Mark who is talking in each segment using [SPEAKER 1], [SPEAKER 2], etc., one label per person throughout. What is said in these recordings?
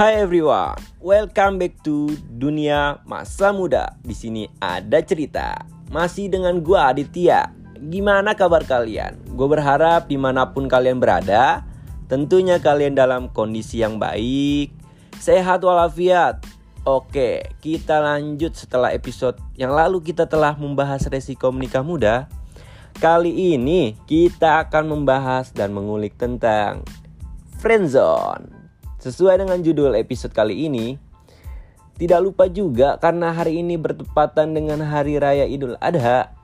[SPEAKER 1] Hai everyone, welcome back to dunia masa muda. Di sini ada cerita. Masih dengan gua Aditya. Gimana kabar kalian? Gue berharap di mana pun kalian berada, tentunya kalian dalam kondisi yang baik, sehat walafiat. Oke, kita lanjut setelah episode yang lalu kita telah membahas resiko menikah muda. Kali ini kita akan membahas dan mengulik tentang friendzone. Sesuai dengan judul episode kali ini, tidak lupa juga karena hari ini bertepatan dengan Hari Raya Idul Adha,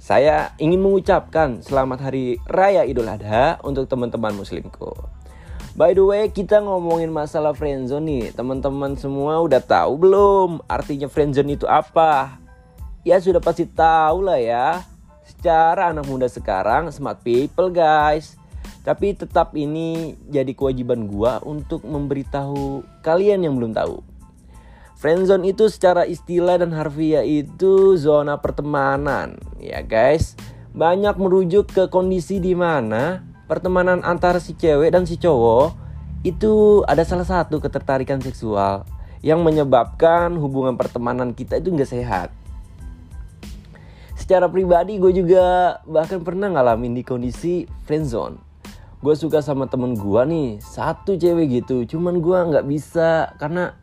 [SPEAKER 1] saya ingin mengucapkan selamat Hari Raya Idul Adha untuk teman-teman muslimku. By the way, kita ngomongin masalah friendzone nih. Teman-teman semua udah tahu belum artinya friendzone itu apa? Ya sudah pasti tahu lah ya. Secara anak muda sekarang smart people guys tapi tetap ini jadi kewajiban gua untuk memberitahu kalian yang belum tahu. Friendzone itu secara istilah dan harfiah itu zona pertemanan, ya guys. Banyak merujuk ke kondisi di mana pertemanan antara si cewek dan si cowok itu ada salah satu ketertarikan seksual yang menyebabkan hubungan pertemanan kita itu nggak sehat. Secara pribadi gue juga bahkan pernah ngalamin di kondisi friendzone gue suka sama temen gue nih satu cewek gitu. Cuman gue nggak bisa karena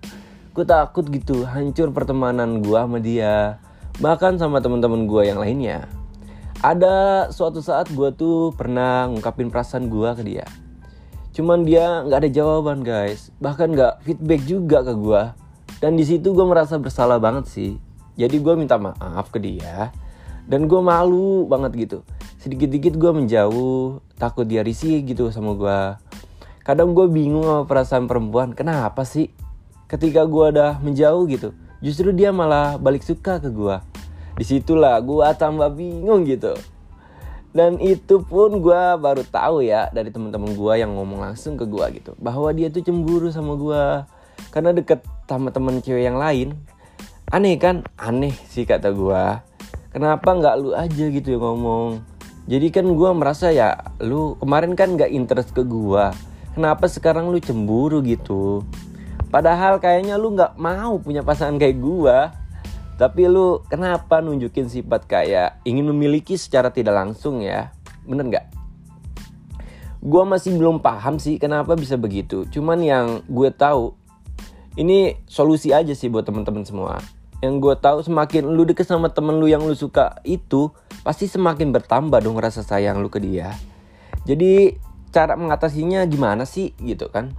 [SPEAKER 1] gue takut gitu hancur pertemanan gue sama dia. Bahkan sama teman-teman gue yang lainnya. Ada suatu saat gue tuh pernah ngungkapin perasaan gue ke dia. Cuman dia nggak ada jawaban guys. Bahkan nggak feedback juga ke gue dan di situ gue merasa bersalah banget sih. Jadi gue minta maaf ke dia. Dan gue malu banget gitu sedikit-dikit gue menjauh takut dia risih gitu sama gue kadang gue bingung sama perasaan perempuan kenapa sih ketika gue udah menjauh gitu justru dia malah balik suka ke gue di situlah gue tambah bingung gitu. Dan itu pun gue baru tahu ya dari teman-teman gue yang ngomong langsung ke gue gitu bahwa dia tuh cemburu sama gue karena deket sama temen cewek yang lain. Aneh kan? Aneh sih kata gue kenapa nggak lu aja gitu yang ngomong jadi kan gue merasa ya lu kemarin kan gak interest ke gue kenapa sekarang lu cemburu gitu? Padahal kayaknya lu gak mau punya pasangan kayak gue tapi lu kenapa nunjukin sifat kayak ingin memiliki secara tidak langsung ya? Bener gak? gue masih belum paham sih kenapa bisa begitu. Cuman yang gue tahu ini solusi aja sih buat teman-teman semua yang gue tahu semakin lu deket sama temen lu yang lu suka itu pasti semakin bertambah dong rasa sayang lu ke dia. Jadi cara mengatasinya gimana sih gitu kan?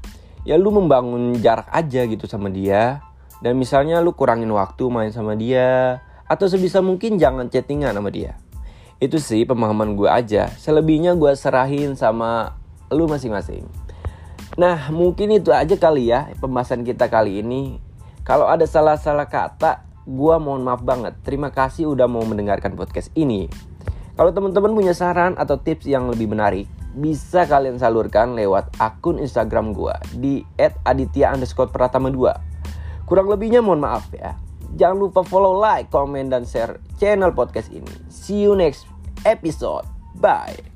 [SPEAKER 1] Ya lu membangun jarak aja gitu sama dia. Dan misalnya lu kurangin waktu main sama dia atau sebisa mungkin jangan chattingan sama dia. Itu sih pemahaman gue aja. Selebihnya gue serahin sama lu masing-masing. Nah mungkin itu aja kali ya pembahasan kita kali ini kalau ada salah-salah kata Gua mohon maaf banget. Terima kasih udah mau mendengarkan podcast ini. Kalau teman-teman punya saran atau tips yang lebih menarik, bisa kalian salurkan lewat akun Instagram gua di @aditya underscore pratama 2. Kurang lebihnya mohon maaf ya. Jangan lupa follow, like, comment, dan share channel podcast ini. See you next episode. Bye.